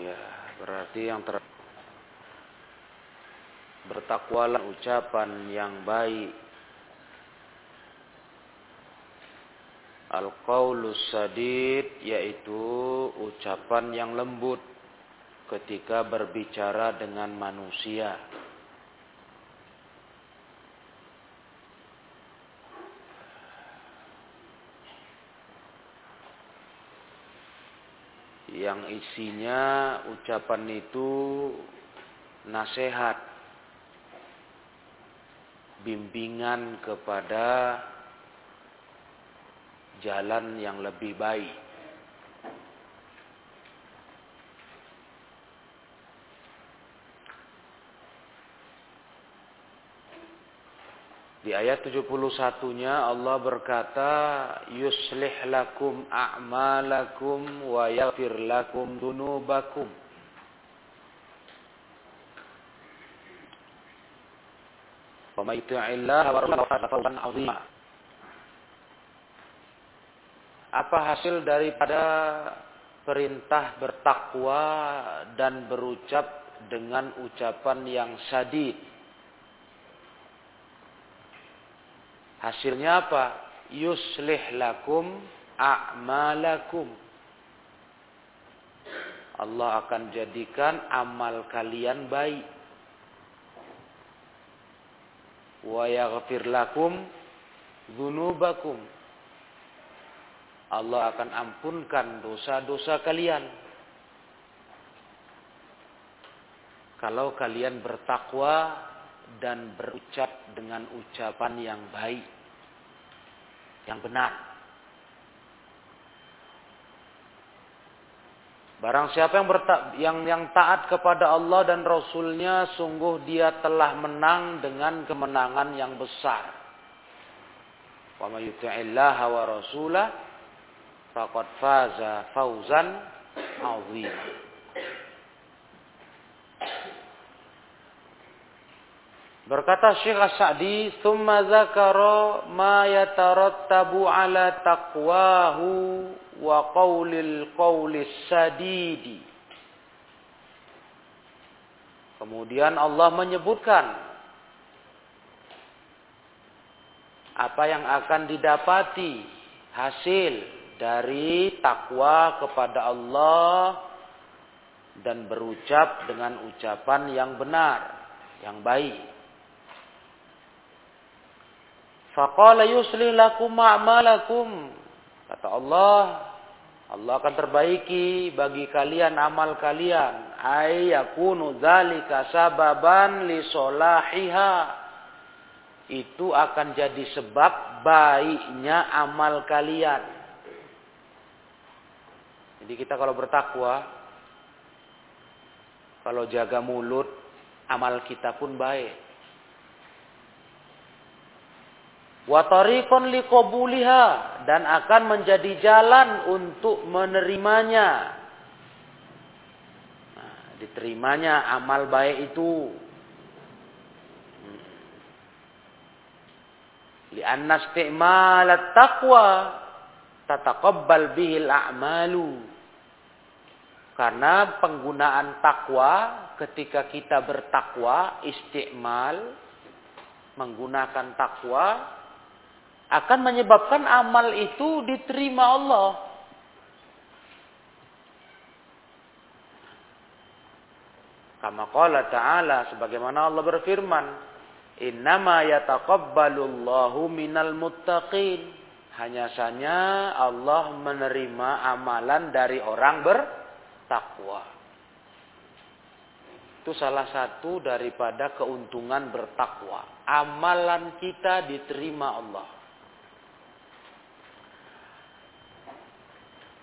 Ya, berarti yang ter bertakwalah ucapan yang baik. Al-qaulus sadid yaitu ucapan yang lembut ketika berbicara dengan manusia. Yang isinya ucapan itu nasihat, bimbingan kepada jalan yang lebih baik. Di ayat 71-nya Allah berkata, "Yuslih lakum a'malakum wa yaghfir lakum dunubakum." Wa may yuti'illah wa rasulahu 'azima. Apa hasil daripada perintah bertakwa dan berucap dengan ucapan yang sadid? Hasilnya apa? Yuslih lakum a'malakum. Allah akan jadikan amal kalian baik. Wa yaghfir lakum dzunubakum. Allah akan ampunkan dosa-dosa kalian. Kalau kalian bertakwa dan berucap dengan ucapan yang baik, yang benar. Barang siapa yang, yang yang taat kepada Allah dan Rasulnya, sungguh dia telah menang dengan kemenangan yang besar. Wa wa rasulah faqad faza fauzan. Berkata Syekh As-Sa'di, "Tsumma dzakara ma yatarattabu 'ala taqwahu wa qaulil qaulis sadidi." Kemudian Allah menyebutkan apa yang akan didapati hasil dari takwa kepada Allah dan berucap dengan ucapan yang benar, yang baik. Faqala yuslih lakum a'malakum. Kata Allah, Allah akan terbaiki bagi kalian amal kalian. Ay yakunu dzalika sababan li solahiha. Itu akan jadi sebab baiknya amal kalian. Jadi kita kalau bertakwa, kalau jaga mulut, amal kita pun baik. Watariqon liqabuliha dan akan menjadi jalan untuk menerimanya. Nah, diterimanya amal baik itu. Hmm. Lianna isti'mal taqwa tataqabbal bihil a'malu. Karena penggunaan takwa ketika kita bertakwa, istiqmal menggunakan takwa akan menyebabkan amal itu diterima Allah. Kama qala ta'ala sebagaimana Allah berfirman, "Innama yataqabbalullahu minal muttaqin." Hanya saja Allah menerima amalan dari orang bertakwa. Itu salah satu daripada keuntungan bertakwa. Amalan kita diterima Allah.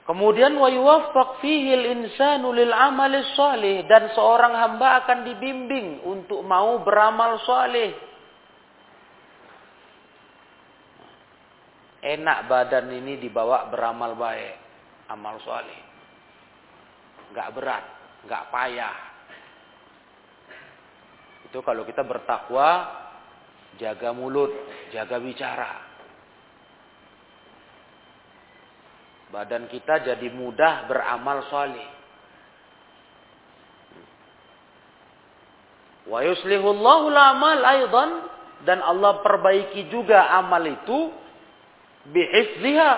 Kemudian wa yuwaffaq fihi al-insanu lil amali salih dan seorang hamba akan dibimbing untuk mau beramal saleh. Enak badan ini dibawa beramal baik, amal saleh. Enggak berat, enggak payah. Itu kalau kita bertakwa, jaga mulut, jaga bicara. Badan kita jadi mudah beramal soleh. Wa yuslihullahu amal aidan. Dan Allah perbaiki juga amal itu bihifziha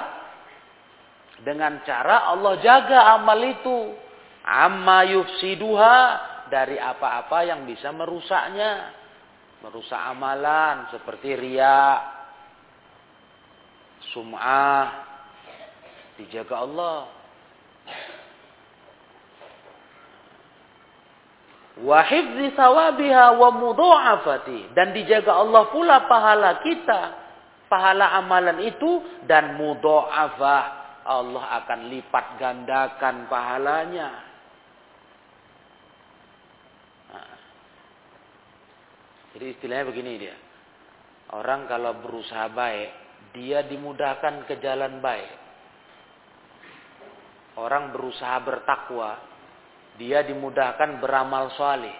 dengan cara Allah jaga amal itu. Amma yufsiduha. Dari apa-apa yang bisa merusaknya. Merusak amalan seperti ria sum'ah dijaga Allah. Wa hifzi sawabiha wa mudha'afati. Dan dijaga Allah pula pahala kita pahala amalan itu dan mudha'afah. Allah akan lipat gandakan pahalanya. Nah. jadi istilahnya begini dia. Orang kalau berusaha baik dia dimudahkan ke jalan baik orang berusaha bertakwa dia dimudahkan beramal soleh.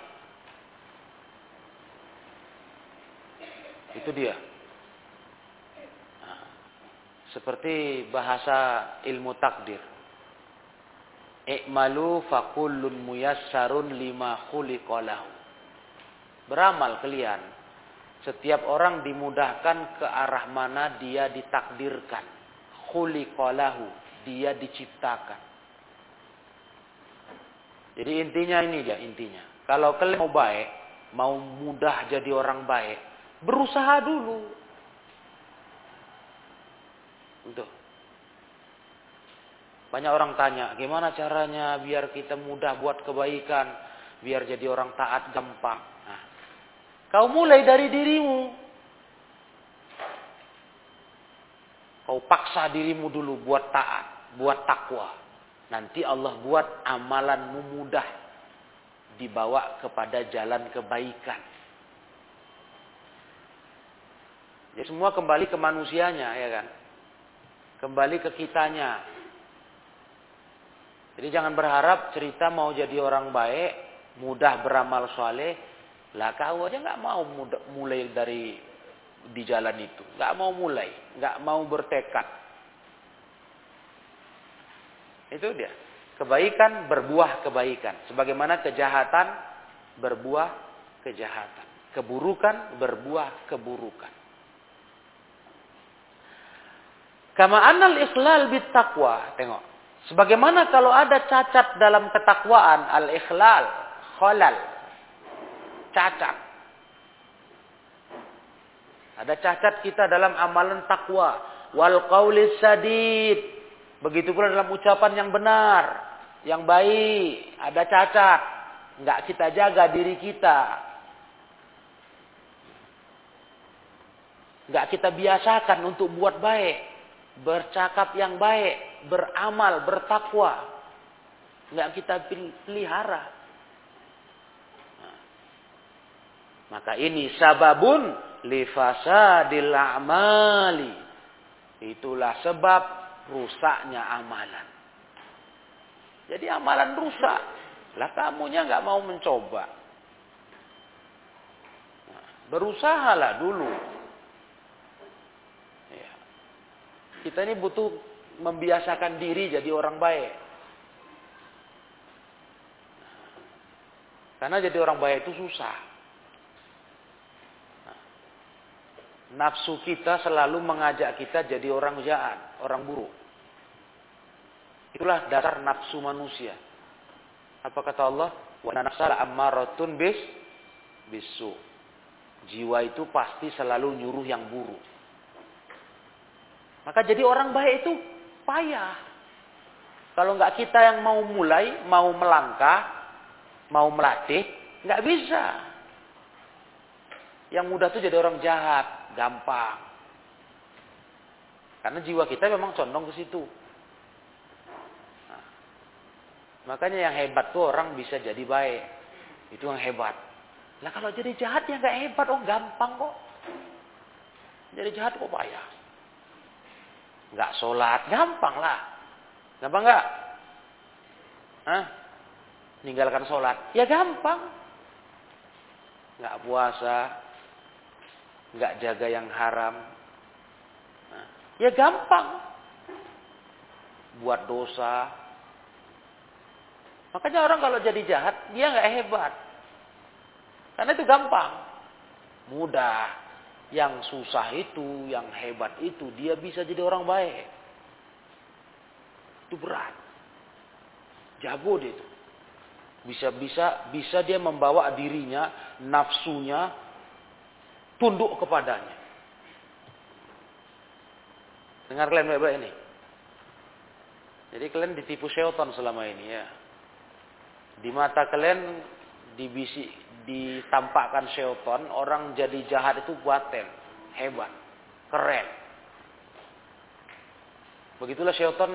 Itu dia. Nah, seperti bahasa ilmu takdir. Ikmalu fakullun muyassarun lima khuliqalahu. Beramal kalian. Setiap orang dimudahkan ke arah mana dia ditakdirkan. Khuliqalahu. Dia diciptakan. Jadi intinya ini dia intinya. Kalau kalian mau baik, mau mudah jadi orang baik, berusaha dulu. Untuk banyak orang tanya, gimana caranya biar kita mudah buat kebaikan, biar jadi orang taat gampang. Nah, kau mulai dari dirimu. Kau paksa dirimu dulu buat taat, buat takwa. Nanti Allah buat amalanmu mudah dibawa kepada jalan kebaikan. Ya semua kembali ke manusianya ya kan. Kembali ke kitanya. Jadi jangan berharap cerita mau jadi orang baik, mudah beramal soleh. Lah kau aja nggak mau mulai dari di jalan itu, nggak mau mulai, nggak mau bertekad. Itu dia. Kebaikan berbuah kebaikan. Sebagaimana kejahatan berbuah kejahatan. Keburukan berbuah keburukan. Kama annal ikhlal bit taqwa. Tengok. Sebagaimana kalau ada cacat dalam ketakwaan, al-ikhlal, khalal. Cacat. Ada cacat kita dalam amalan takwa. Wal qawlis sadid Begitu pula dalam ucapan yang benar, yang baik, ada cacat, nggak kita jaga diri kita. Nggak kita biasakan untuk buat baik, bercakap yang baik, beramal, bertakwa. Nggak kita pelihara. Maka ini sababun lifasadil amali. Itulah sebab rusaknya amalan. Jadi amalan rusak. Lah kamunya nggak mau mencoba. Nah, berusahalah dulu. Ya. Kita ini butuh membiasakan diri jadi orang baik. Karena jadi orang baik itu susah. Nafsu kita selalu mengajak kita jadi orang jahat, orang buruk. Itulah dasar nafsu manusia. Apa kata Allah? Wa nafsala ammaratun bis bisu. Jiwa itu pasti selalu nyuruh yang buruk. Maka jadi orang baik itu payah. Kalau nggak kita yang mau mulai, mau melangkah, mau melatih, nggak bisa. Yang mudah tuh jadi orang jahat gampang. Karena jiwa kita memang condong ke situ. Nah, makanya yang hebat tuh orang bisa jadi baik. Itu yang hebat. Nah kalau jadi jahat ya nggak hebat, oh gampang kok. Jadi jahat kok payah. Nggak sholat, gampang lah. Gampang nggak? Hah? Ninggalkan sholat, ya gampang. Nggak puasa, nggak jaga yang haram, nah, ya gampang buat dosa. Makanya orang kalau jadi jahat dia nggak hebat. Karena itu gampang. Mudah. Yang susah itu, yang hebat itu, dia bisa jadi orang baik. Itu berat. Jago dia itu. Bisa bisa bisa dia membawa dirinya, nafsunya tunduk kepadanya. Dengar kalian baik-baik ini. Jadi kalian ditipu syaitan selama ini ya. Di mata kalian dibisi, ditampakkan syaitan, orang jadi jahat itu buatan, hebat, keren. Begitulah syaitan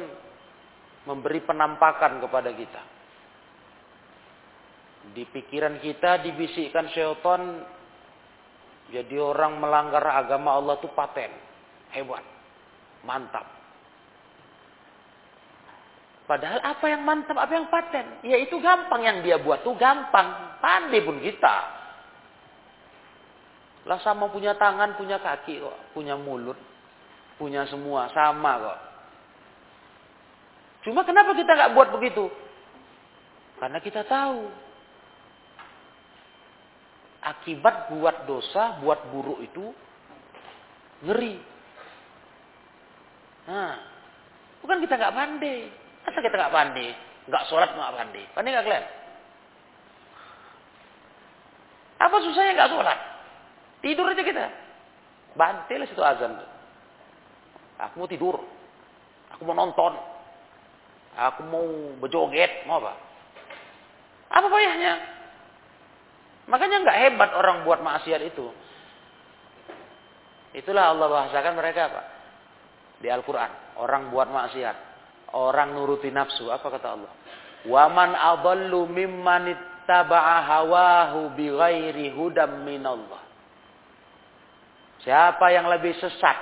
memberi penampakan kepada kita. Di pikiran kita dibisikkan syaitan jadi orang melanggar agama Allah itu paten, hebat, mantap. Padahal apa yang mantap, apa yang paten? Ya itu gampang yang dia buat tuh gampang. Pandai pun kita. Lah sama punya tangan, punya kaki kok. Punya mulut. Punya semua. Sama kok. Cuma kenapa kita nggak buat begitu? Karena kita tahu. Akibat buat dosa, buat buruk itu ngeri. Nah, bukan kita nggak pandai. Masa kita nggak pandai? Nggak sholat nggak pandai. Pandai nggak kalian? Apa susahnya nggak sholat? Tidur aja kita. Bantil situ azan. Aku mau tidur. Aku mau nonton. Aku mau berjoget. Mau apa? Apa payahnya? Makanya nggak hebat orang buat maksiat itu. Itulah Allah bahasakan mereka apa? Di Al-Quran. Orang buat maksiat orang nuruti nafsu. Apa kata Allah? Waman adallu mimman ittaba'a hawahu bighairi hudam minallah. Siapa yang lebih sesat?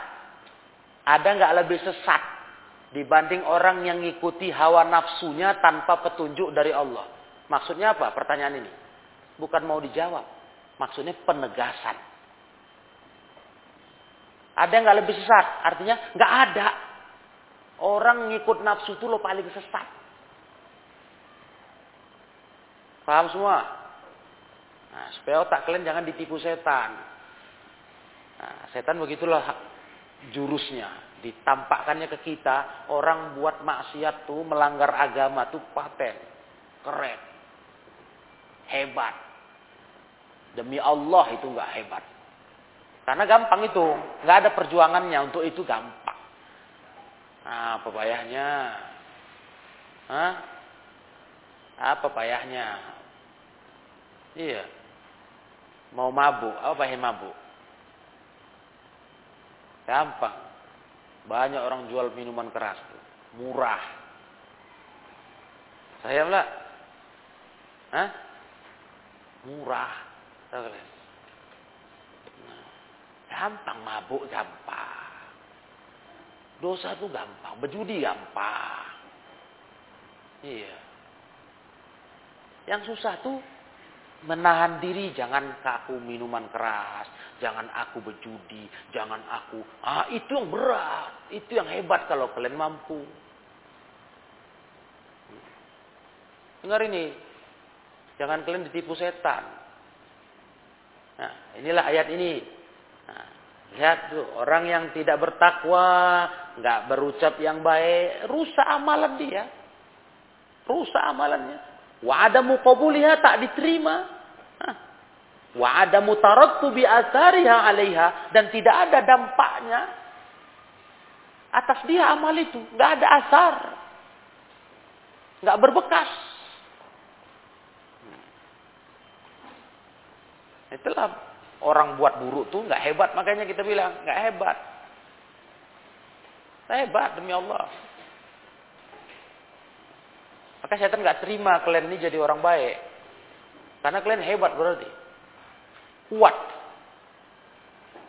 Ada nggak lebih sesat dibanding orang yang ngikuti hawa nafsunya tanpa petunjuk dari Allah? Maksudnya apa? Pertanyaan ini. Bukan mau dijawab. Maksudnya penegasan. Ada nggak lebih sesat? Artinya nggak ada. Orang ngikut nafsu itu lo paling sesat. Paham semua? Nah, supaya otak kalian jangan ditipu setan. Nah, setan begitulah jurusnya. Ditampakkannya ke kita, orang buat maksiat tuh, melanggar agama tuh paten. Keren. Hebat. Demi Allah itu nggak hebat. Karena gampang itu. nggak ada perjuangannya untuk itu gampang. Apa payahnya? Hah? Apa payahnya? Iya. Mau mabuk, apa payah mabuk? Gampang. Banyak orang jual minuman keras tuh. Murah. Saya pula. Hah? Murah. Nah, gampang mabuk, gampang. Dosa itu gampang, berjudi gampang. Iya. Yang susah tuh menahan diri, jangan aku minuman keras, jangan aku berjudi, jangan aku. Ah, itu yang berat, itu yang hebat kalau kalian mampu. Dengar ini, jangan kalian ditipu setan. Nah, inilah ayat ini. Nah, lihat tuh, orang yang tidak bertakwa, nggak berucap yang baik, rusak amalan dia. Rusak amalannya. Wa adamu qabuliha tak diterima. Wa adamu tarattu bi asariha 'alaiha dan tidak ada dampaknya atas dia amal itu, nggak ada asar. nggak berbekas. Itulah orang buat buruk tuh nggak hebat makanya kita bilang nggak hebat. Hebat demi Allah. Maka setan nggak terima kalian ini jadi orang baik. Karena kalian hebat berarti. Kuat.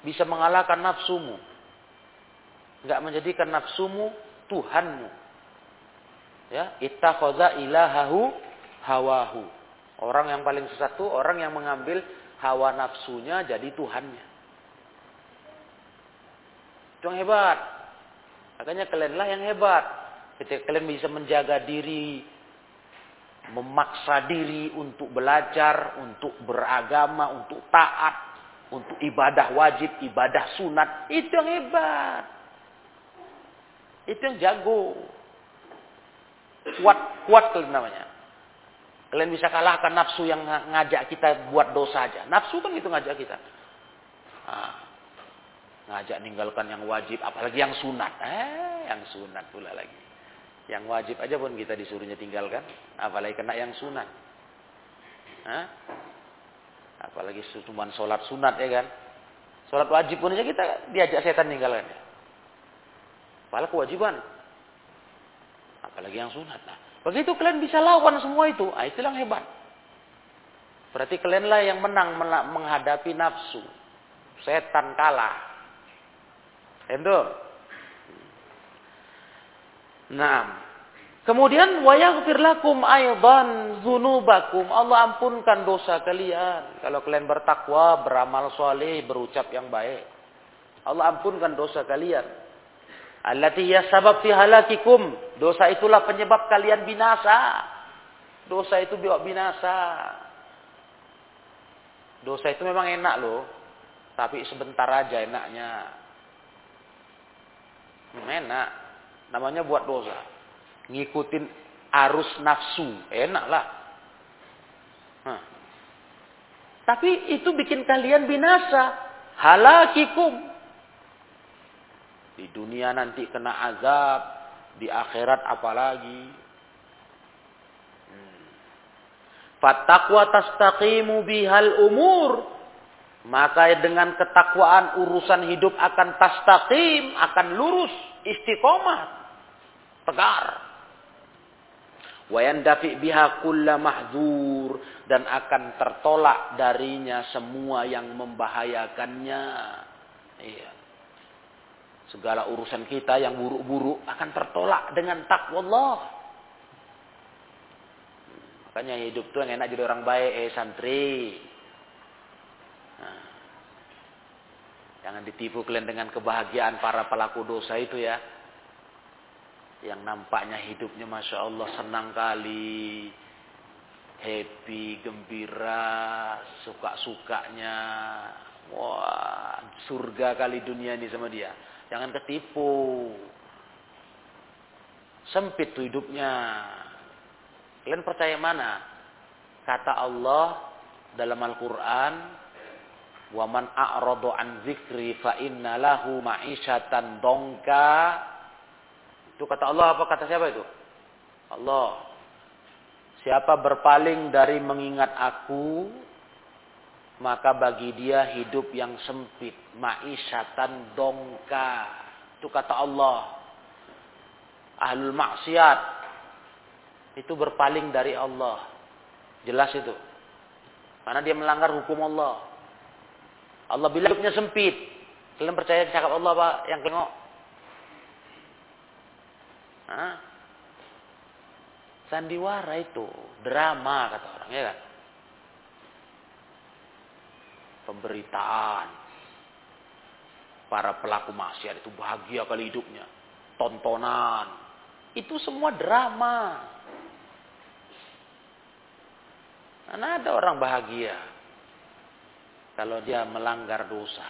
Bisa mengalahkan nafsumu. Nggak menjadikan nafsumu Tuhanmu. Ya, ittakhadha ilahahu hawahu. Orang yang paling sesat itu orang yang mengambil hawa nafsunya jadi Tuhannya. Itu yang hebat. Makanya kalianlah yang hebat. Ketika kalian bisa menjaga diri memaksa diri untuk belajar, untuk beragama, untuk taat, untuk ibadah wajib, ibadah sunat. Itu yang hebat. Itu yang jago. Kuat, kuat namanya. Kalian bisa kalahkan nafsu yang ngajak kita buat dosa aja. Nafsu kan itu ngajak kita. Nah, ngajak ninggalkan yang wajib, apalagi yang sunat. Eh, yang sunat pula lagi. Yang wajib aja pun kita disuruhnya tinggalkan, apalagi kena yang sunat. Hah? Apalagi cuma sholat sunat ya kan. Sholat wajib pun aja kita diajak setan tinggalkan. Apalagi kewajiban. Apalagi yang sunat. Nah, begitu kalian bisa lawan semua itu, ah, itu yang hebat. Berarti kalianlah yang menang menghadapi nafsu. Setan kalah. Itu. Nah, kemudian wayaghfir lakum aidan dzunubakum. Allah ampunkan dosa kalian kalau kalian bertakwa, beramal soleh, berucap yang baik. Allah ampunkan dosa kalian. Allati ya sabab fi halakikum. Dosa itulah penyebab kalian binasa. Dosa itu biwa binasa. Dosa itu memang enak loh. Tapi sebentar aja enaknya. Enak. Namanya buat dosa. Ngikutin arus nafsu. Enak lah. Nah. Tapi itu bikin kalian binasa. Halakikum. Di dunia nanti kena azab. Di akhirat apalagi. Hmm. Fatakwa tastaqimu bihal umur. Maka dengan ketakwaan urusan hidup akan tastaqim, akan lurus, istiqomah, tegar. Wayandafi biha kulla mahdzur dan akan tertolak darinya semua yang membahayakannya. Iya. Segala urusan kita yang buruk-buruk akan tertolak dengan takwa Allah. Makanya hidup tuh yang enak jadi orang baik, eh santri. Nah, jangan ditipu kalian dengan kebahagiaan para pelaku dosa itu ya. Yang nampaknya hidupnya Masya Allah senang kali. Happy, gembira, suka-sukanya. Wah, surga kali dunia ini sama dia. Jangan ketipu. Sempit tuh hidupnya. Kalian percaya mana? Kata Allah dalam Al-Quran, a'radu an zikri fa inna lahu ma'isyatan dongka. Itu kata Allah apa kata siapa itu? Allah. Siapa berpaling dari mengingat aku, maka bagi dia hidup yang sempit, ma'isyatan dongka. Itu kata Allah. Ahlul maksiat itu berpaling dari Allah. Jelas itu. Karena dia melanggar hukum Allah. Allah bilang hidupnya sempit. Kalian percaya cakap Allah Pak yang tengok? Hah? Sandiwara itu, drama kata orang ya kan. Pemberitaan. Para pelaku maksiat itu bahagia kali hidupnya. Tontonan. Itu semua drama. Mana ada orang bahagia kalau dia melanggar dosa.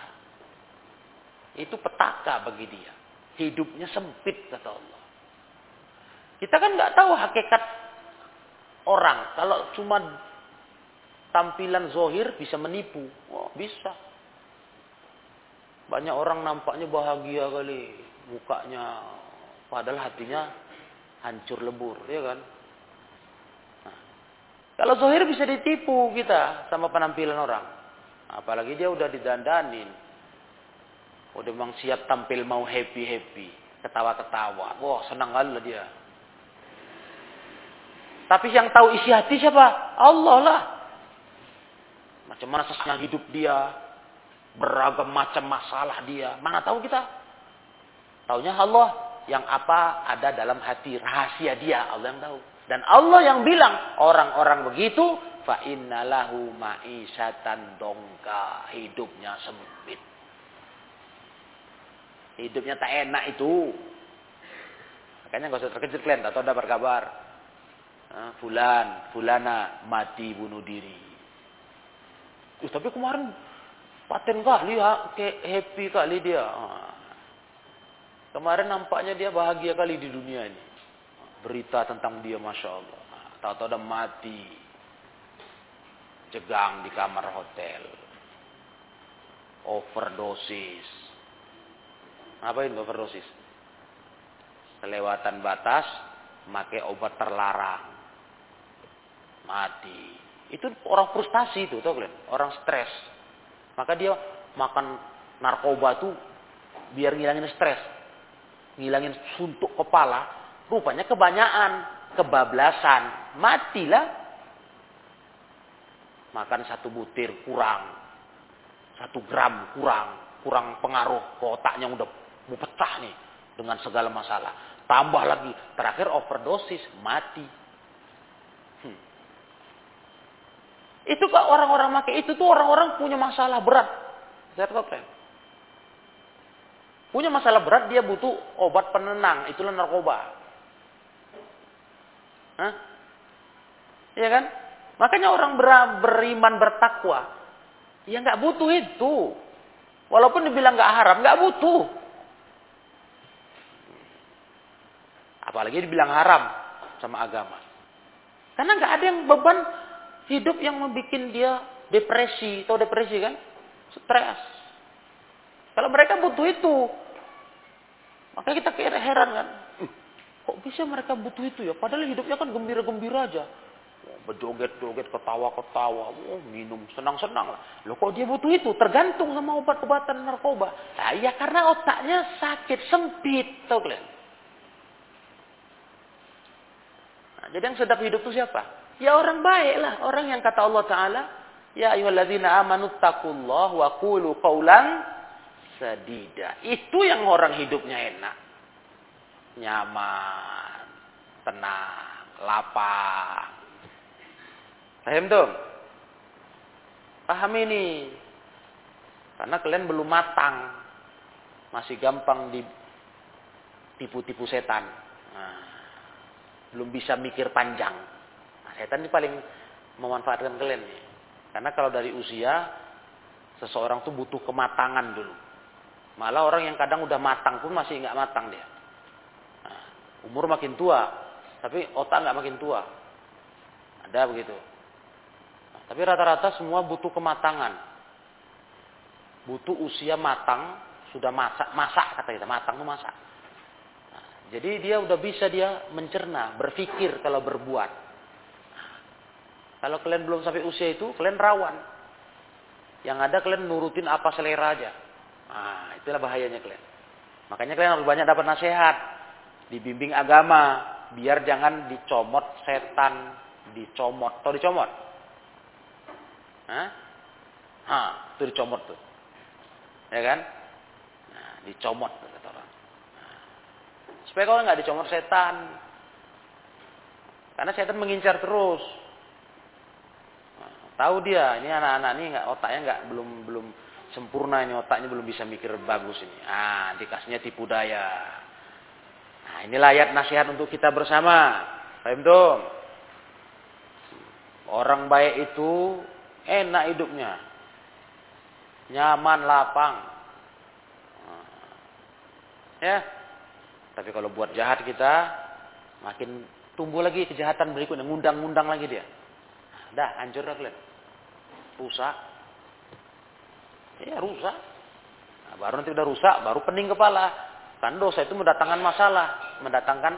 Itu petaka bagi dia. Hidupnya sempit kata Allah. Kita kan nggak tahu hakikat orang. Kalau cuma tampilan zohir bisa menipu. Oh, bisa. Banyak orang nampaknya bahagia kali. Mukanya. Padahal hatinya hancur lebur. Ya kan? Nah, kalau zohir bisa ditipu kita sama penampilan orang. Apalagi dia udah didandanin. Udah memang siap tampil mau happy-happy. Ketawa-ketawa. Wah senang kali dia. Tapi yang tahu isi hati siapa? Allah lah. Macam mana sesenang hidup dia. Beragam macam masalah dia. Mana tahu kita? Taunya Allah. Yang apa ada dalam hati rahasia dia. Allah yang tahu. Dan Allah yang bilang orang-orang begitu fa innalahu ma'isyatan dongka hidupnya sempit hidupnya tak enak itu makanya gak usah terkejut kalian atau ada berkabar fulan, fulana mati bunuh diri. Uh, tapi kemarin paten kali ya, kayak happy kali dia. Kemarin nampaknya dia bahagia kali di dunia ini. Berita tentang dia, masya Allah. Tahu-tahu udah mati, jegang di kamar hotel, overdosis. Ngapain overdosis? Kelewatan batas, pakai obat terlarang mati. Itu orang frustasi itu, tahu kalian? Orang stres. Maka dia makan narkoba tuh biar ngilangin stres. Ngilangin suntuk kepala. Rupanya kebanyakan, kebablasan. Matilah. Makan satu butir kurang. Satu gram kurang. Kurang pengaruh ke otaknya udah mau pecah nih. Dengan segala masalah. Tambah lagi. Terakhir overdosis. Mati Itu kok orang-orang pakai itu tuh orang-orang punya masalah berat. Saya katakan. Punya masalah berat dia butuh obat penenang, itulah narkoba. Hah? Iya kan? Makanya orang ber beriman bertakwa, ya nggak butuh itu. Walaupun dibilang nggak haram, nggak butuh. Apalagi dibilang haram sama agama. Karena nggak ada yang beban Hidup yang membuat dia depresi, atau depresi kan? Stres. Kalau mereka butuh itu, maka kita kira heran kan? Kok bisa mereka butuh itu ya? Padahal hidupnya kan gembira-gembira aja. Berjoget-joget, ketawa-ketawa, oh, minum, senang-senang lah. Loh kok dia butuh itu? Tergantung sama obat-obatan narkoba. Nah, ya karena otaknya sakit, sempit. Tahu kalian? Nah, jadi yang sedap hidup itu siapa? Ya orang baik lah. Orang yang kata Allah Ta'ala. Ya ayuhalladzina amanu taqullah wa qulu qawlan sadida. Itu yang orang hidupnya enak. Nyaman. Tenang. Lapang. Paham tuh? Paham ini. Karena kalian belum matang. Masih gampang ditipu-tipu setan. Nah, belum bisa mikir panjang. Setan ini paling memanfaatkan kalian nih. Karena kalau dari usia seseorang tuh butuh kematangan dulu. Malah orang yang kadang udah matang pun masih nggak matang dia. Nah, umur makin tua, tapi otak nggak makin tua. Ada begitu. Nah, tapi rata-rata semua butuh kematangan. Butuh usia matang, sudah masak, masak kata kita, matang tuh masak. Nah, jadi dia udah bisa dia mencerna, berpikir kalau berbuat. Kalau kalian belum sampai usia itu, kalian rawan. Yang ada kalian nurutin apa selera aja. Nah, itulah bahayanya kalian. Makanya kalian harus banyak dapat nasihat. Dibimbing agama. Biar jangan dicomot setan. Dicomot. Atau dicomot? Hah? Hah, itu dicomot tuh. Ya kan? Nah, dicomot kata orang. Nah, supaya kau nggak dicomot setan. Karena setan mengincar terus. Tahu dia, ini anak-anak ini nggak otaknya nggak belum belum sempurna ini otaknya belum bisa mikir bagus ini. Ah, dikasihnya tipu daya. Nah, ini ayat nasihat untuk kita bersama. Paham dong? Orang baik itu enak hidupnya. Nyaman, lapang. Nah, ya. Tapi kalau buat jahat kita makin tumbuh lagi kejahatan berikutnya, ngundang-ngundang lagi dia. Dah, hancur dah kalian. Rusak. Ya, rusak. Nah, baru nanti udah rusak, baru pening kepala. Kan dosa itu mendatangkan masalah, mendatangkan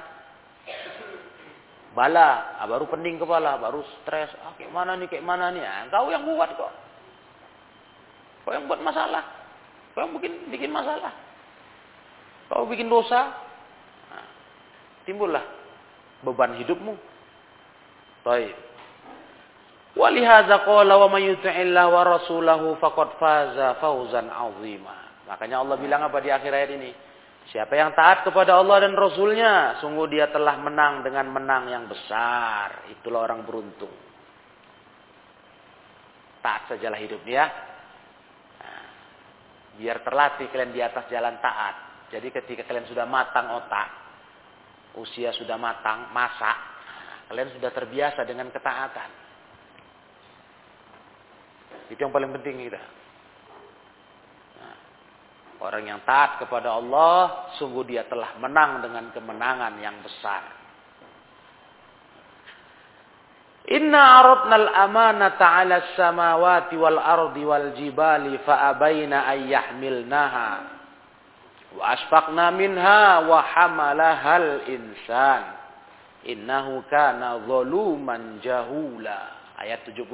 bala, nah, baru pening kepala, baru stres. Ah, kayak mana nih, kayak mana nih? Nah, kau yang buat kok. Kau yang buat masalah. Kau yang bikin bikin masalah. Kau bikin dosa, nah, timbullah beban hidupmu. Baik. Walihadza qala wa may yuti'illah wa rasulahu faqad faza fawzan 'azima. Makanya Allah bilang apa di akhir ayat ini? Siapa yang taat kepada Allah dan Rasulnya, sungguh dia telah menang dengan menang yang besar. Itulah orang beruntung. Taat sajalah hidup dia. Nah, biar terlatih kalian di atas jalan taat. Jadi ketika kalian sudah matang otak, usia sudah matang, masak, Kalian sudah terbiasa dengan ketaatan. Itu yang paling penting kita. Nah, orang yang taat kepada Allah, sungguh dia telah menang dengan kemenangan yang besar. Inna aradna al-amanata 'ala as-samawati wal ardi wal jibali fa abaina ay yahmilnaha wa asfaqna minha wa hamalaha al-insan innahu kana zaluman jahula ayat 72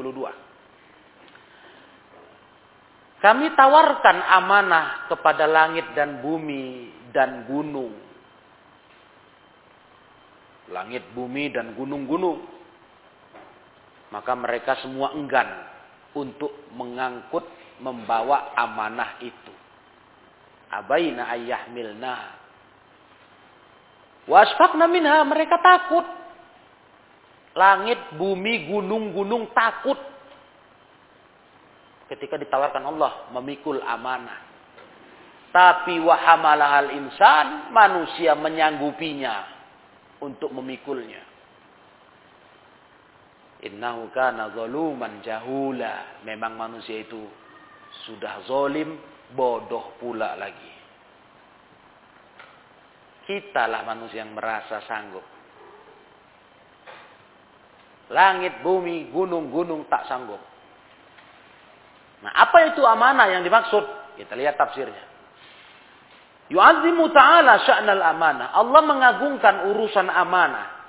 Kami tawarkan amanah kepada langit dan bumi dan gunung langit bumi dan gunung-gunung maka mereka semua enggan untuk mengangkut membawa amanah itu. Abaina ayyahmilna. Wasfakna minha mereka takut. Langit, bumi, gunung-gunung takut. Ketika ditawarkan Allah memikul amanah. Tapi wahamalahal insan, manusia menyanggupinya untuk memikulnya. Innahu kana zaluman jahula. Memang manusia itu sudah zolim, bodoh pula lagi. Kitalah manusia yang merasa sanggup. Langit, bumi, gunung-gunung tak sanggup. Nah, apa itu amanah yang dimaksud? Kita lihat tafsirnya. Yu'azimu ta'ala sya'nal amanah. Allah mengagungkan urusan amanah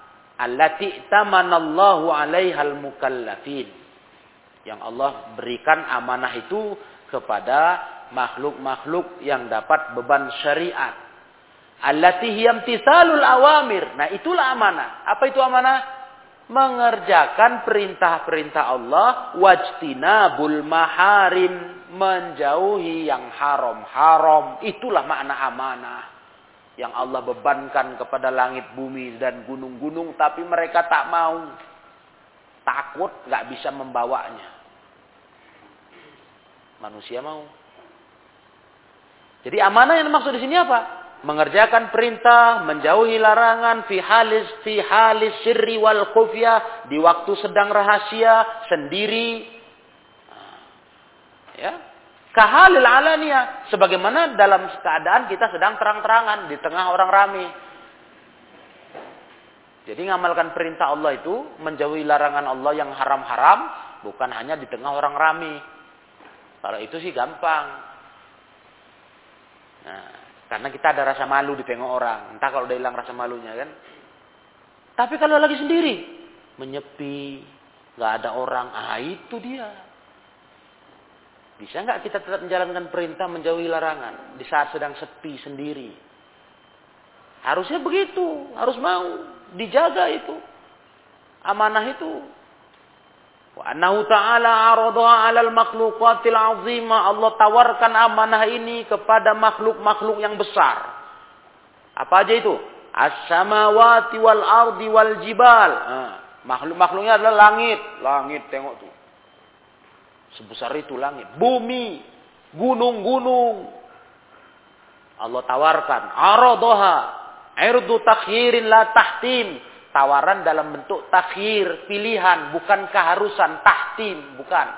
allati tamanallahu alaihal mukallafin yang Allah berikan amanah itu kepada makhluk-makhluk yang dapat beban syariat allati hiyamtisalul awamir nah itulah amanah apa itu amanah mengerjakan perintah-perintah Allah wajtinabul maharim menjauhi yang haram-haram. Itulah makna amanah yang Allah bebankan kepada langit bumi dan gunung-gunung tapi mereka tak mau. Takut nggak bisa membawanya. Manusia mau. Jadi amanah yang dimaksud di sini apa mengerjakan perintah menjauhi larangan fi halis fi halis sirri wal khufya di waktu sedang rahasia sendiri ya Kahalil alania. Sebagaimana dalam keadaan kita sedang terang-terangan di tengah orang ramai. Jadi ngamalkan perintah Allah itu menjauhi larangan Allah yang haram-haram bukan hanya di tengah orang ramai. Kalau itu sih gampang. Nah, karena kita ada rasa malu di tengah orang. Entah kalau udah hilang rasa malunya kan. Tapi kalau lagi sendiri, menyepi, nggak ada orang, ah itu dia. Bisa nggak kita tetap menjalankan perintah menjauhi larangan di saat sedang sepi sendiri? Harusnya begitu, harus mau dijaga itu. Amanah itu. Wa annahu ta'ala aradaha 'alal makhluqatil 'azimah. Allah tawarkan amanah ini kepada makhluk-makhluk yang besar. Apa aja itu? As-samawati wal ardi wal jibal. Makhluk-makhluknya adalah langit. Langit tengok tuh. Sebesar itu langit. Bumi. Gunung-gunung. Allah tawarkan. Aradoha. Irdu takhirin la tahtim. Tawaran dalam bentuk takhir. Pilihan. Bukan keharusan. Tahtim. Bukan.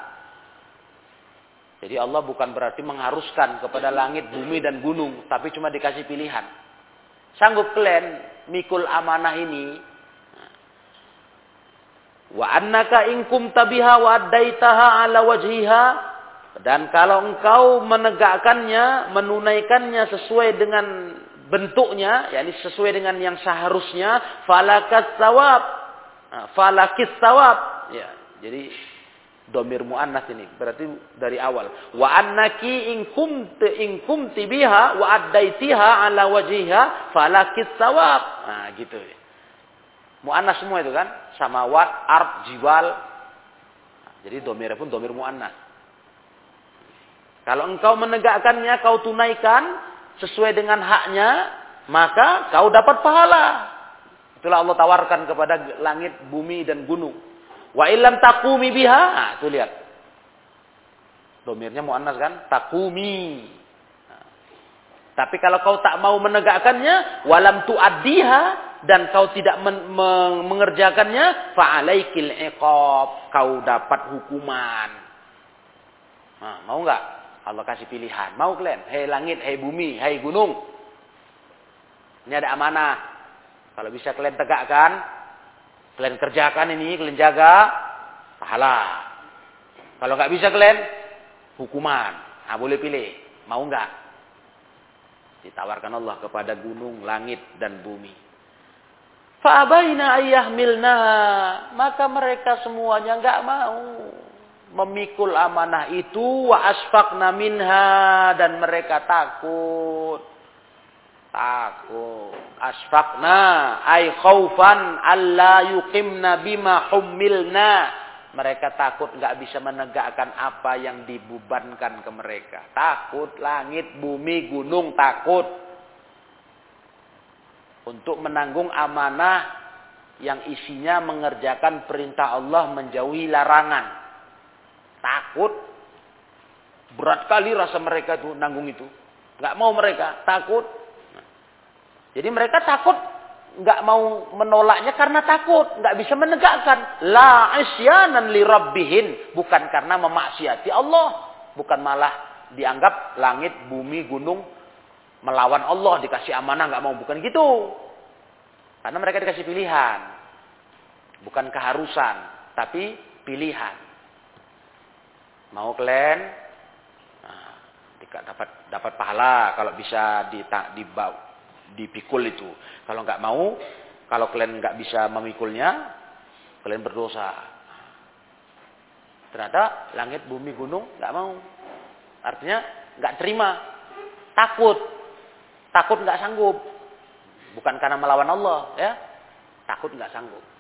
Jadi Allah bukan berarti mengharuskan kepada langit, bumi, dan gunung. Tapi cuma dikasih pilihan. Sanggup kalian mikul amanah ini Wa annaka inkum tabiha wa addaitaha ala wajhiha dan kalau engkau menegakkannya, menunaikannya sesuai dengan bentuknya, yakni sesuai dengan yang seharusnya, falakas sawab. Nah, falakis sawab. Ya, jadi domir muannas ini berarti dari awal. Wa annaki inkum inkum tibiha wa addaitiha ala wajhiha falakis sawab. Nah, gitu. Mu'annas semua itu kan. Samawat, ard, jiwal. Jadi domirnya pun domir mu'annas. Kalau engkau menegakkannya, kau tunaikan sesuai dengan haknya, maka kau dapat pahala. Itulah Allah tawarkan kepada langit, bumi, dan gunung. Wa ilam takumi biha. Nah, itu lihat. Domirnya mu'annas kan? Takumi. Nah. Tapi kalau kau tak mau menegakkannya, walam tu'addiha, dan kau tidak men men mengerjakannya, fa'alaikil iqab, kau dapat hukuman. Nah, mau nggak? Allah kasih pilihan. Mau kalian? Hei langit, hei bumi, hei gunung. Ini ada amanah. Kalau bisa kalian tegakkan, kalian kerjakan ini, kalian jaga, pahala. Kalau nggak bisa kalian, hukuman. Nah, boleh pilih. Mau nggak? Ditawarkan Allah kepada gunung, langit, dan bumi. Fa'abaina ayyahmilna. Maka mereka semuanya nggak mau memikul amanah itu wa minha dan mereka takut. Takut. Asfaqna ay khaufan alla yuqimna bima hummilna. Mereka takut nggak bisa menegakkan apa yang dibebankan ke mereka. Takut langit, bumi, gunung takut untuk menanggung amanah yang isinya mengerjakan perintah Allah menjauhi larangan. Takut. Berat kali rasa mereka itu nanggung itu. Nggak mau mereka, takut. Jadi mereka takut nggak mau menolaknya karena takut, nggak bisa menegakkan. La isyanan li rabbihin, bukan karena memaksiati Allah, bukan malah dianggap langit, bumi, gunung melawan Allah dikasih amanah nggak mau bukan gitu karena mereka dikasih pilihan bukan keharusan tapi pilihan mau kalian nah, dapat dapat pahala kalau bisa di, dibau dipikul itu kalau nggak mau kalau kalian nggak bisa memikulnya kalian berdosa ternyata langit bumi gunung nggak mau artinya nggak terima takut Takut nggak sanggup. Bukan karena melawan Allah, ya. Takut nggak sanggup.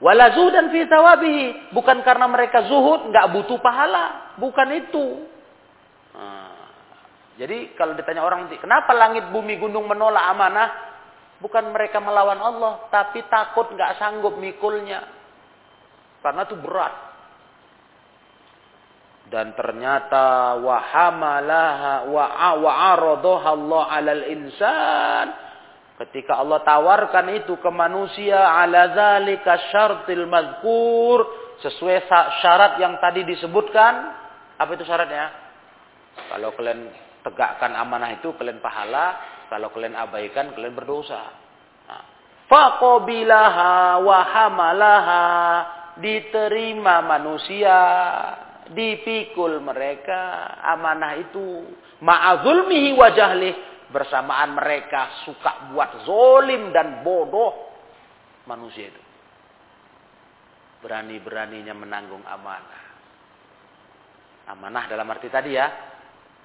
Wala dan fi tawabihi. Bukan karena mereka zuhud, nggak butuh pahala. Bukan itu. Nah, jadi kalau ditanya orang, kenapa langit, bumi, gunung menolak amanah? Bukan mereka melawan Allah, tapi takut nggak sanggup mikulnya. Karena itu berat dan ternyata wahamalaha wa wa'aradoha Allah alal insan ketika Allah tawarkan itu ke manusia ala zalika syartil mazkur sesuai syarat yang tadi disebutkan apa itu syaratnya kalau kalian tegakkan amanah itu kalian pahala kalau kalian abaikan kalian berdosa nah. faqabilaha wa hamalaha diterima manusia dipikul mereka amanah itu ma'azulmihi wajahlih bersamaan mereka suka buat zolim dan bodoh manusia itu berani-beraninya menanggung amanah amanah dalam arti tadi ya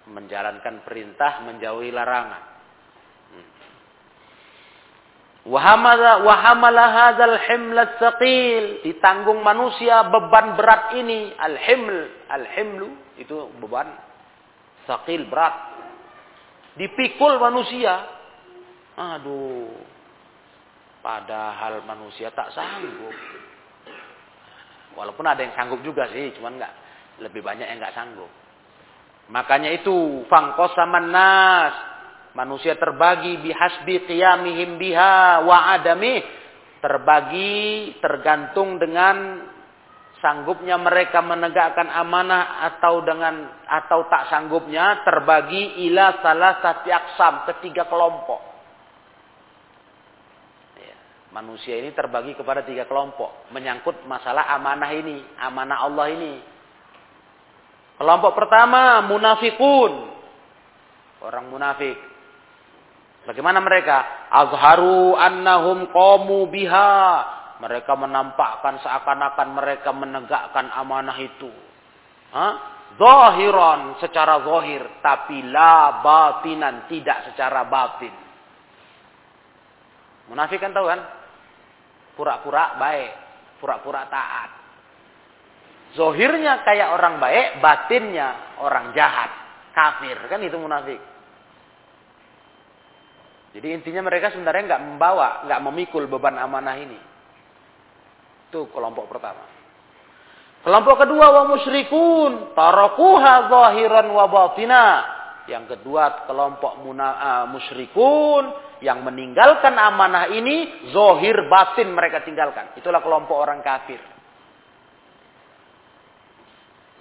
menjalankan perintah menjauhi larangan Wahamala hadzal himlat saqil. Ditanggung manusia beban berat ini. Al-himl. Al-himlu. Itu beban. Saqil berat. Dipikul manusia. Aduh. Padahal manusia tak sanggup. Walaupun ada yang sanggup juga sih. Cuman enggak. Lebih banyak yang enggak sanggup. Makanya itu. Fangkosaman nas Manusia terbagi bihasbi qiyamihim biha wa adami. Terbagi tergantung dengan sanggupnya mereka menegakkan amanah atau dengan atau tak sanggupnya terbagi ila salah satu aksam ketiga kelompok. Ya, manusia ini terbagi kepada tiga kelompok menyangkut masalah amanah ini, amanah Allah ini. Kelompok pertama munafikun, orang munafik. Bagaimana mereka? Azharu annahum qamu biha. Mereka menampakkan seakan-akan mereka menegakkan amanah itu. Hah? Zahiran secara zahir, tapi la batinan, tidak secara batin. Munafik kan tahu kan? Pura-pura baik, pura-pura taat. Zohirnya kayak orang baik, batinnya orang jahat, kafir. Kan itu munafik. Jadi intinya mereka sebenarnya nggak membawa, nggak memikul beban amanah ini. Itu kelompok pertama. Kelompok kedua wa musyrikun tarakuha zahiran wa batina. Yang kedua kelompok muna, uh, musyrikun yang meninggalkan amanah ini zohir batin mereka tinggalkan. Itulah kelompok orang kafir.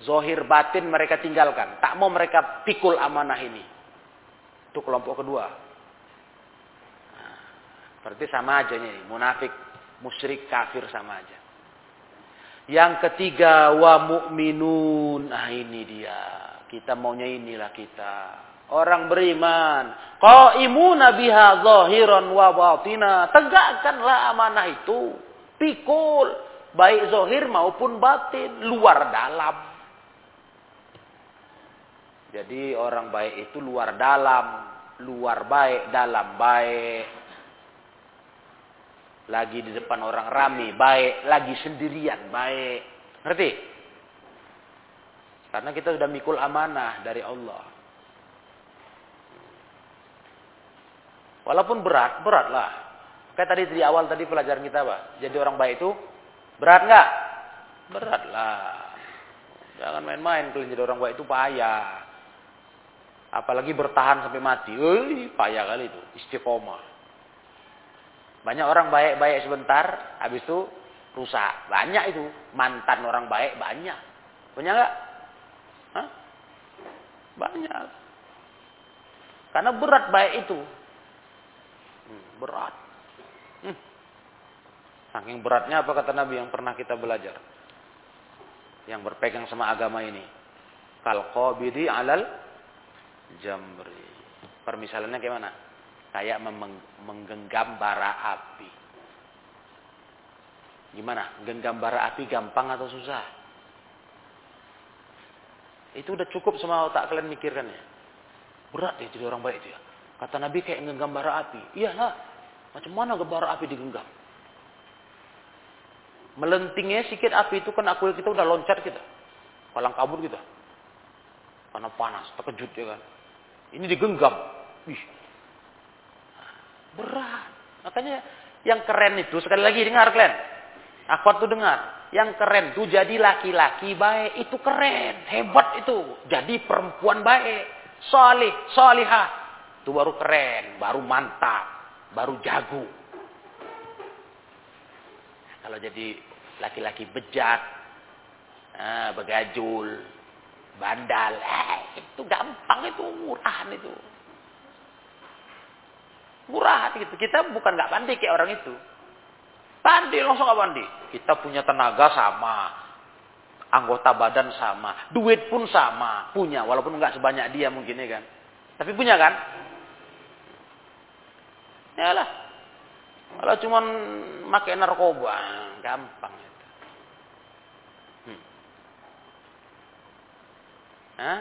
Zohir batin mereka tinggalkan. Tak mau mereka pikul amanah ini. Itu kelompok kedua. Nah, berarti sama aja nih. Munafik, musyrik, kafir sama aja. Yang ketiga wa mu'minun. Nah ini dia. Kita maunya inilah kita. Orang beriman. Qaimuna biha zahiran wa batina. Tegakkanlah amanah itu. Pikul. Baik zahir maupun batin. Luar dalam. Jadi orang baik itu luar dalam, luar baik, dalam baik. Lagi di depan orang rame baik, lagi sendirian baik. Ngerti? Karena kita sudah mikul amanah dari Allah. Walaupun berat, berat lah. Kayak tadi di awal tadi pelajaran kita apa? Jadi orang baik itu berat nggak? Berat lah. Jangan main-main kalau jadi orang baik itu payah. Apalagi bertahan sampai mati. Ui, payah kali itu. Istiqomah. Banyak orang baik-baik sebentar. Habis itu rusak. Banyak itu. Mantan orang baik banyak. Punya nggak? Banyak. Karena berat baik itu. Hmm, berat. Hmm. Saking beratnya apa kata Nabi yang pernah kita belajar. Yang berpegang sama agama ini. Kalqabidi alal jamri. Permisalannya gimana? Kayak menggenggam bara api. Gimana? Genggam bara api gampang atau susah? Itu udah cukup sama otak kalian mikirkan ya. Berat ya jadi orang baik itu ya. Kata Nabi kayak genggam bara api. Iya lah. Macam mana bara api digenggam? Melentingnya sedikit api itu kan aku kita udah loncat kita. Palang kabur kita. Karena panas, terkejut ya kan. Ini digenggam. Wih. Berat. Makanya yang keren itu, sekali lagi dengar kalian. Akhwat tuh dengar. Yang keren tuh jadi laki-laki baik. Itu keren. Hebat itu. Jadi perempuan baik. Solih, solihah. Itu baru keren. Baru mantap. Baru jago. Kalau jadi laki-laki bejat. Nah, begajul bandal. Eh, itu gampang itu, murahan itu. Murah gitu. Kita bukan nggak pandai kayak orang itu. Pandai langsung nggak pandai. Kita punya tenaga sama. Anggota badan sama. Duit pun sama. Punya. Walaupun nggak sebanyak dia mungkin ya kan. Tapi punya kan? Ya lah. Kalau cuma pakai narkoba, gampang. Hah?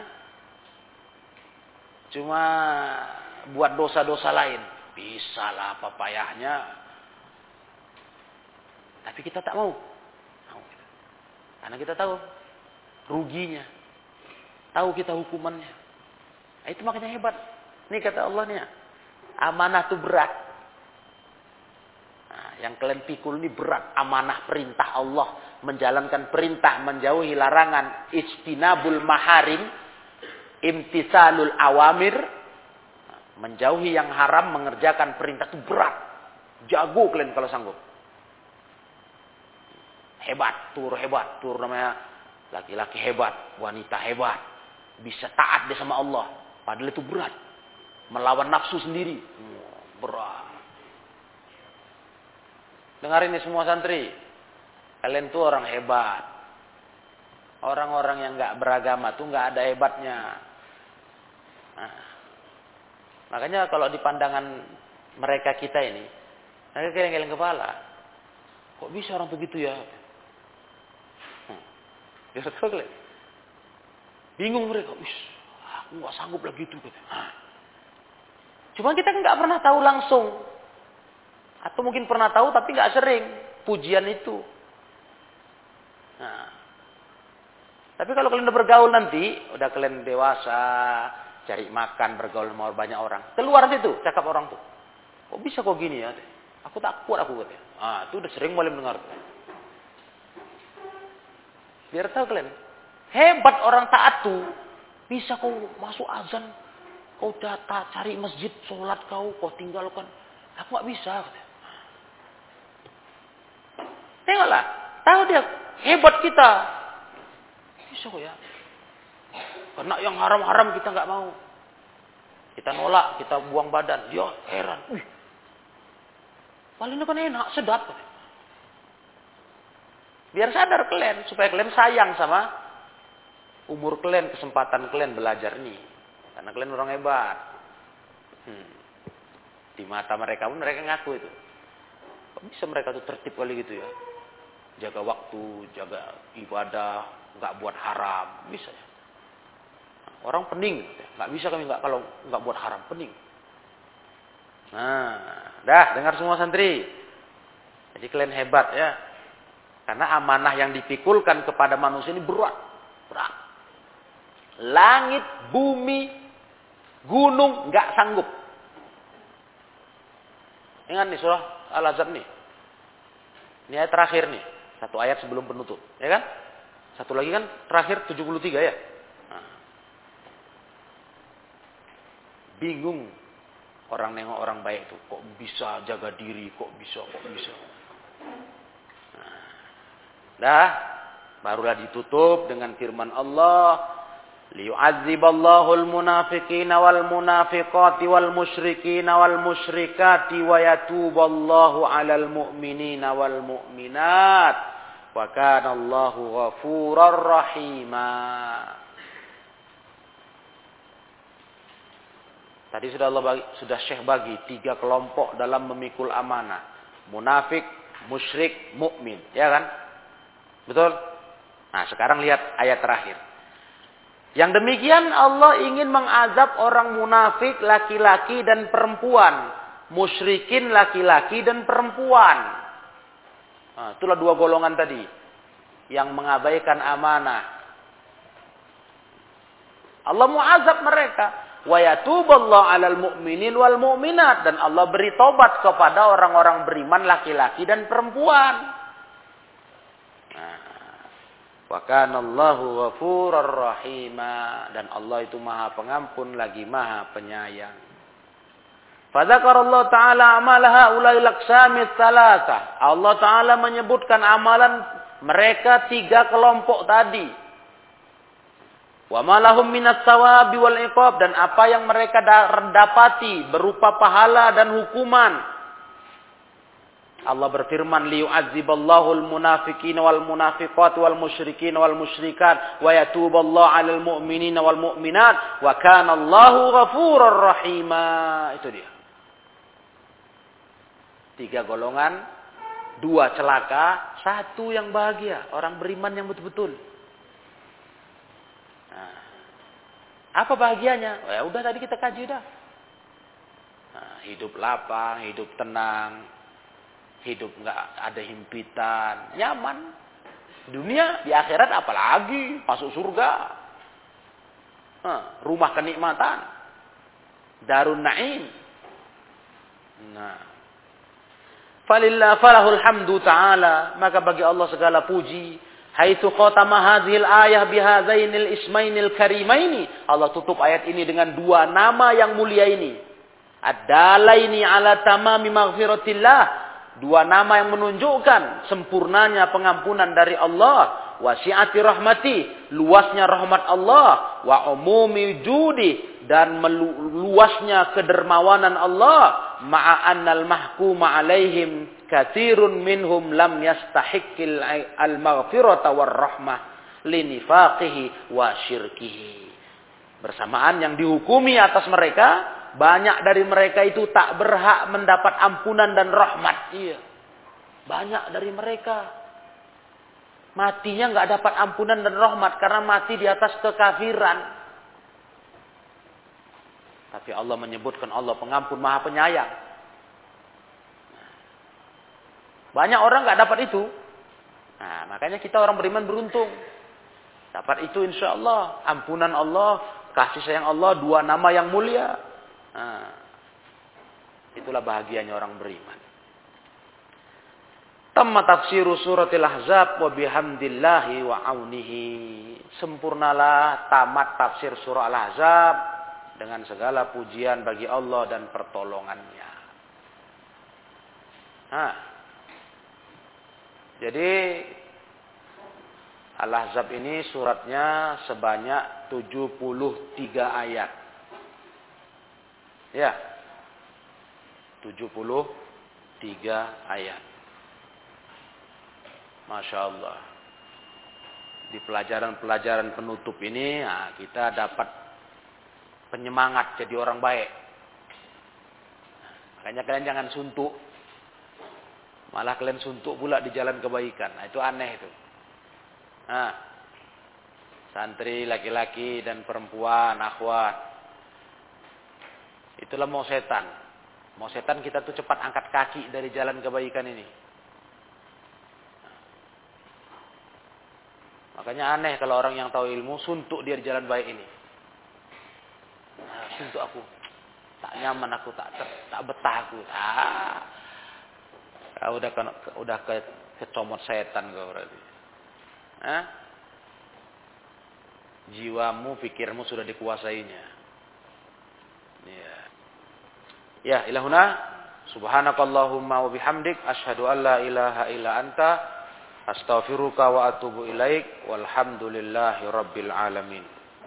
Cuma buat dosa-dosa lain. Bisa lah apa payahnya. Tapi kita tak mau. Karena kita tahu ruginya. Tahu kita hukumannya. Nah, itu makanya hebat. Ini kata Allah nih. Amanah itu berat. Nah, yang kalian pikul ini berat. Amanah perintah Allah menjalankan perintah menjauhi larangan ijtinabul maharim imtisalul awamir menjauhi yang haram mengerjakan perintah itu berat. Jago kalian kalau sanggup. Hebat tur hebat tur namanya. Laki-laki hebat wanita hebat. Bisa taat dia sama Allah. Padahal itu berat. Melawan nafsu sendiri. Berat. Dengar ini semua santri. Kalian tuh orang hebat. Orang-orang yang nggak beragama tuh nggak ada hebatnya. Nah, makanya kalau di pandangan mereka kita ini, mereka geleng-geleng kepala. Kok bisa orang begitu ya? Hmm. Ya. Bingung mereka. Wis, aku nggak sanggup lagi itu. Nah. Cuma kita nggak pernah tahu langsung. Atau mungkin pernah tahu tapi nggak sering pujian itu. Nah. Tapi kalau kalian udah bergaul nanti, udah kalian dewasa, cari makan, bergaul sama banyak orang. Keluar situ, cakap orang tuh. Kok bisa kok gini ya? Aku tak kuat aku katanya. Ah, itu udah sering mulai mendengar. Biar tahu kalian. Hebat orang taat tuh. Bisa kok masuk azan. Kau data cari masjid, sholat kau, kau tinggalkan. Aku nggak bisa. Tengoklah, tahu dia hebat kita. Bisa kok ya. Karena yang haram-haram kita nggak mau. Kita nolak, kita buang badan. Dia heran. Wih, paling kan enak, sedap. Biar sadar kalian, supaya kalian sayang sama umur kalian, kesempatan kalian belajar nih. Karena kalian orang hebat. Hmm. Di mata mereka pun mereka ngaku itu. Kok bisa mereka tuh tertib kali gitu ya? Jaga waktu, jaga ibadah, nggak buat haram, bisa ya. Orang pening, nggak bisa kami nggak kalau nggak buat haram, pening. Nah, dah dengar semua santri. Jadi kalian hebat ya. Karena amanah yang dipikulkan kepada manusia ini berat. Berat. Langit, bumi, Gunung nggak sanggup. Ingat nih surah Al-Azab nih. Ini ayat terakhir nih. Satu ayat sebelum penutup. Ya kan? Satu lagi kan terakhir 73 ya. Nah. Bingung orang nengok orang baik itu. Kok bisa jaga diri? Kok bisa? Kok bisa? Nah. Dah. Barulah ditutup dengan firman Allah liyu'adziballahu al-munafiqina wal munafiqati wal musyrikina wal musyrikati wa yatuballahu 'alal mu'minina wal mu'minat wa kana Allahu ghafurar rahima Tadi sudah Allah bagi, sudah Syekh bagi tiga kelompok dalam memikul amanah. Munafik, musyrik, mukmin, ya kan? Betul? Nah, sekarang lihat ayat terakhir. Yang demikian Allah ingin mengazab orang munafik laki-laki dan perempuan. Musyrikin laki-laki dan perempuan. Nah, itulah dua golongan tadi. Yang mengabaikan amanah. Allah mau azab mereka. Wa yatuballahu alal mu'minin wal mu'minat. Dan Allah beri tobat kepada orang-orang beriman laki-laki dan perempuan. Wa kana Allahu ghafurur rahima dan Allah itu Maha Pengampun lagi Maha Penyayang. Fadzakar Allah Ta'ala amalaha ulai laksami salasa. Allah Ta'ala menyebutkan amalan mereka tiga kelompok tadi. Wa malahum minat sawabi wal iqab. Dan apa yang mereka dapati berupa pahala dan hukuman. Allah berfirman liyu'adziballahu al-munafiqina wal munafiqat wal musyrikin wal musyrikat wa yatuballahu 'alal mu'minina wal mu'minat wa kana Allahu ghafurur rahima. Itu dia. Tiga golongan, dua celaka, satu yang bahagia, orang beriman yang betul-betul. Nah, apa bahagianya? Ya udah tadi kita kaji dah. Nah, hidup lapang, hidup tenang, hidup nggak ada himpitan, nyaman. Dunia di akhirat apalagi masuk surga, nah, rumah kenikmatan, darun naim. Nah, falillah falahul hamdu taala maka bagi Allah segala puji haitsu khatama hadhil ayah bihadzainil ismainil karimaini Allah tutup ayat ini dengan dua nama yang mulia ini ad-dalaini ala tamami maghfiratillah Dua nama yang menunjukkan sempurnanya pengampunan dari Allah. Wasiati rahmati, luasnya rahmat Allah. Wa umumi judi, dan luasnya kedermawanan Allah. Ma'annal mahkuma alaihim kathirun minhum lam yastahikkil al-maghfirata war rahmah linifaqihi wa syirkihi. Bersamaan yang dihukumi atas mereka banyak dari mereka itu tak berhak mendapat ampunan dan rahmat. Iya. Banyak dari mereka. Matinya nggak dapat ampunan dan rahmat karena mati di atas kekafiran. Tapi Allah menyebutkan Allah pengampun maha penyayang. Banyak orang nggak dapat itu. Nah, makanya kita orang beriman beruntung. Dapat itu insya Allah. Ampunan Allah, kasih sayang Allah, dua nama yang mulia. Nah, itulah bahagianya orang beriman. Tamma tafsiru suratil ahzab wa bihamdillahi wa aunihi. Sempurnalah tamat tafsir surah al-ahzab dengan segala pujian bagi Allah dan pertolongannya. Nah, jadi Al-Ahzab ini suratnya sebanyak 73 ayat. Ya. 73 ayat. Masya Allah. Di pelajaran-pelajaran penutup ini nah, kita dapat penyemangat jadi orang baik. Makanya kalian jangan suntuk. Malah kalian suntuk pula di jalan kebaikan. Nah, itu aneh itu. Nah, santri laki-laki dan perempuan, akhwat. Itulah mau setan. Mau setan kita tuh cepat angkat kaki dari jalan kebaikan ini. Makanya aneh kalau orang yang tahu ilmu suntuk dia di jalan baik ini. Nah, suntuk aku. Tak nyaman aku, tak tak betah aku. Ah. Kau udah udah ke kecomot setan kau berarti. Hah? Jiwamu, pikirmu sudah dikuasainya. Ya. Ya, ilahuna subhanakallahumma wa bihamdik asyhadu an la ilaha illa anta astaghfiruka wa atubu ilaik walhamdulillahi rabbil alamin.